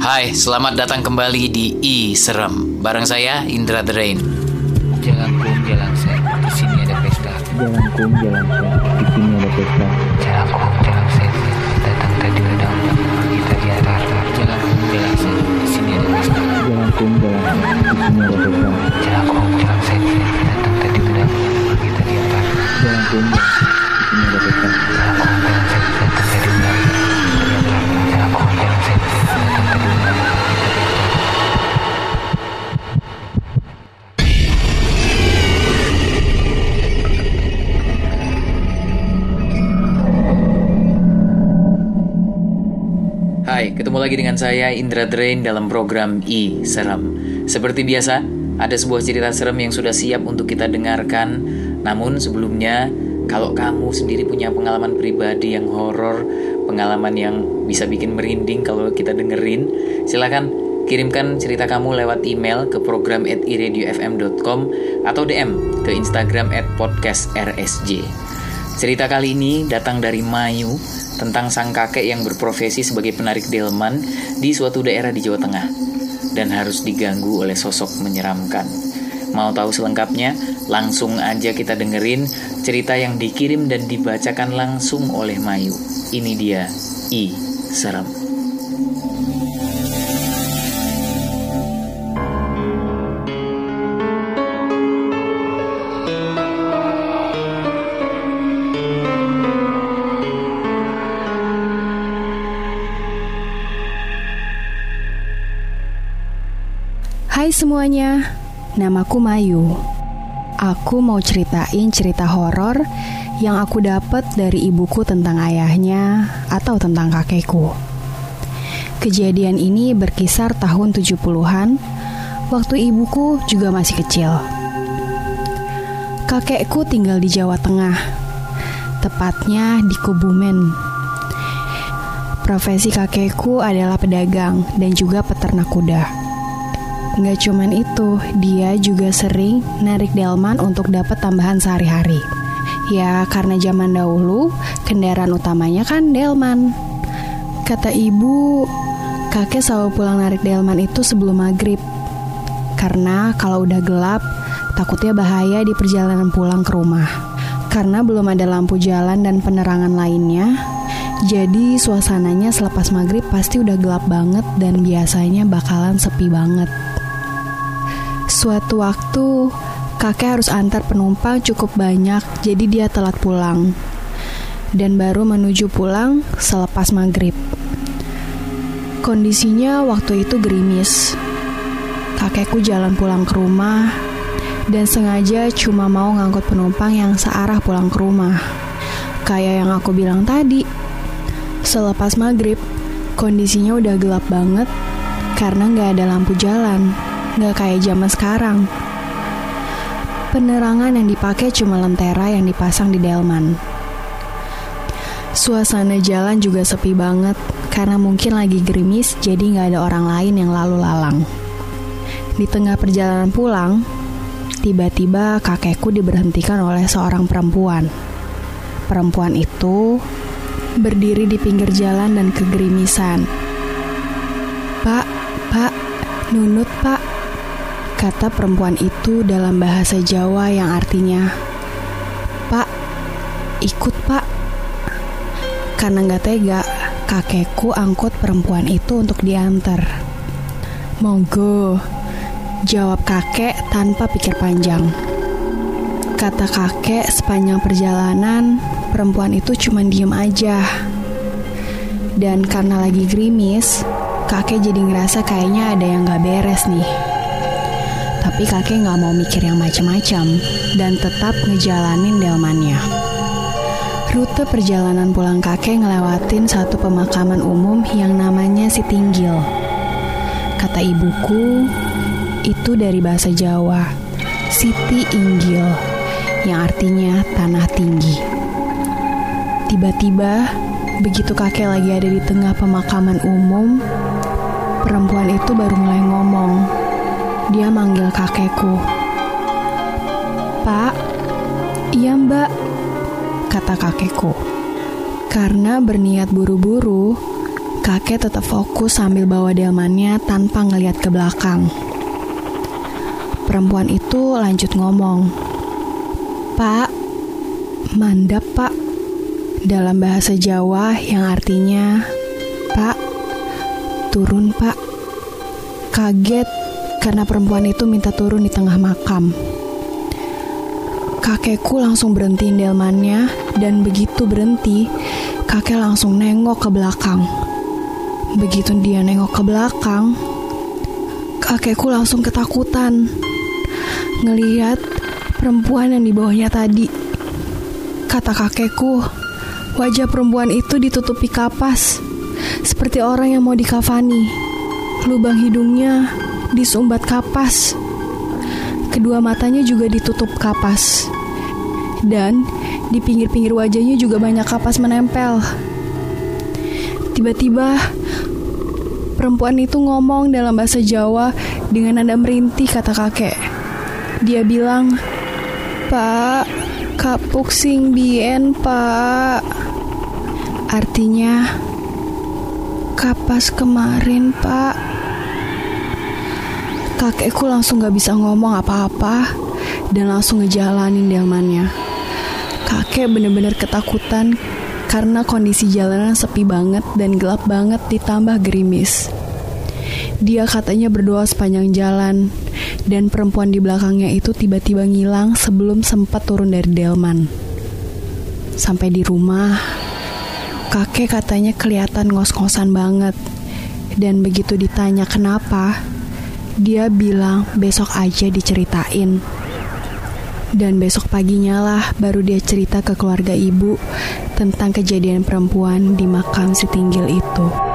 Hai, selamat datang kembali di I Serem. Bareng saya Indra The Rain. Jalan kum, jalan set, di sini ada pesta. Jalan kum, jalan set, di sini ada pesta. Jalan kum, jalan Hai, ketemu lagi dengan saya Indra Drain dalam program I Serem. Seperti biasa, ada sebuah cerita serem yang sudah siap untuk kita dengarkan. Namun sebelumnya, kalau kamu sendiri punya pengalaman pribadi yang horor, pengalaman yang bisa bikin merinding kalau kita dengerin, silakan kirimkan cerita kamu lewat email ke program at iradiofm.com atau DM ke Instagram at podcastrsj. Cerita kali ini datang dari Mayu tentang sang kakek yang berprofesi sebagai penarik delman di suatu daerah di Jawa Tengah dan harus diganggu oleh sosok menyeramkan. Mau tahu selengkapnya? Langsung aja kita dengerin cerita yang dikirim dan dibacakan langsung oleh Mayu. Ini dia I Serem. Hai semuanya, namaku Mayu. Aku mau ceritain cerita horor yang aku dapat dari ibuku tentang ayahnya atau tentang kakekku. Kejadian ini berkisar tahun 70-an, waktu ibuku juga masih kecil. Kakekku tinggal di Jawa Tengah, tepatnya di Kebumen. Profesi kakekku adalah pedagang dan juga peternak kuda. Nggak cuman itu, dia juga sering narik delman untuk dapat tambahan sehari-hari. Ya, karena zaman dahulu kendaraan utamanya kan delman. Kata ibu, kakek selalu pulang narik delman itu sebelum maghrib. Karena kalau udah gelap, takutnya bahaya di perjalanan pulang ke rumah. Karena belum ada lampu jalan dan penerangan lainnya, jadi suasananya selepas maghrib pasti udah gelap banget dan biasanya bakalan sepi banget. Suatu waktu, kakek harus antar penumpang cukup banyak, jadi dia telat pulang. Dan baru menuju pulang selepas maghrib. Kondisinya waktu itu gerimis. Kakekku jalan pulang ke rumah dan sengaja cuma mau ngangkut penumpang yang searah pulang ke rumah. Kayak yang aku bilang tadi. Selepas maghrib, kondisinya udah gelap banget karena nggak ada lampu jalan nggak kayak zaman sekarang. Penerangan yang dipakai cuma lentera yang dipasang di delman. Suasana jalan juga sepi banget karena mungkin lagi gerimis jadi nggak ada orang lain yang lalu lalang. Di tengah perjalanan pulang, tiba-tiba kakekku diberhentikan oleh seorang perempuan. Perempuan itu berdiri di pinggir jalan dan kegerimisan. Pak, pak, nunut pak, kata perempuan itu dalam bahasa Jawa yang artinya, Pak, ikut pak. Karena nggak tega, kakekku angkut perempuan itu untuk diantar. Monggo, jawab kakek tanpa pikir panjang. Kata kakek sepanjang perjalanan, perempuan itu cuma diem aja. Dan karena lagi gerimis, kakek jadi ngerasa kayaknya ada yang gak beres nih. Tapi kakek gak mau mikir yang macam-macam dan tetap ngejalanin delmannya. Rute perjalanan pulang kakek ngelewatin satu pemakaman umum yang namanya si Tinggil. Kata ibuku, itu dari bahasa Jawa, Siti Inggil, yang artinya tanah tinggi. Tiba-tiba, begitu kakek lagi ada di tengah pemakaman umum, perempuan itu baru mulai ngomong. Dia manggil kakekku. Pak, iya mbak, kata kakekku. Karena berniat buru-buru, Kakek tetap fokus sambil bawa delmannya tanpa ngeliat ke belakang. Perempuan itu lanjut ngomong, Pak, mandap pak, dalam bahasa Jawa yang artinya, Pak, turun pak. Kaget karena perempuan itu minta turun di tengah makam. Kakekku langsung berhentiin delmannya dan begitu berhenti, kakek langsung nengok ke belakang. Begitu dia nengok ke belakang, kakekku langsung ketakutan. Ngeliat perempuan yang di bawahnya tadi. Kata kakekku, wajah perempuan itu ditutupi kapas, seperti orang yang mau dikafani. Lubang hidungnya disumbat kapas. Kedua matanya juga ditutup kapas. Dan di pinggir-pinggir wajahnya juga banyak kapas menempel. Tiba-tiba perempuan itu ngomong dalam bahasa Jawa dengan nada merintih kata kakek. Dia bilang, Pak, kapuk sing bien, Pak. Artinya, kapas kemarin, Pak. Kakekku langsung gak bisa ngomong apa-apa dan langsung ngejalanin delmannya. Kakek bener-bener ketakutan karena kondisi jalanan sepi banget dan gelap banget ditambah gerimis. Dia katanya berdoa sepanjang jalan, dan perempuan di belakangnya itu tiba-tiba ngilang sebelum sempat turun dari delman. Sampai di rumah, kakek katanya kelihatan ngos-ngosan banget, dan begitu ditanya kenapa, dia bilang besok aja diceritain. Dan besok paginya lah baru dia cerita ke keluarga ibu tentang kejadian perempuan di makam si Tinggil itu.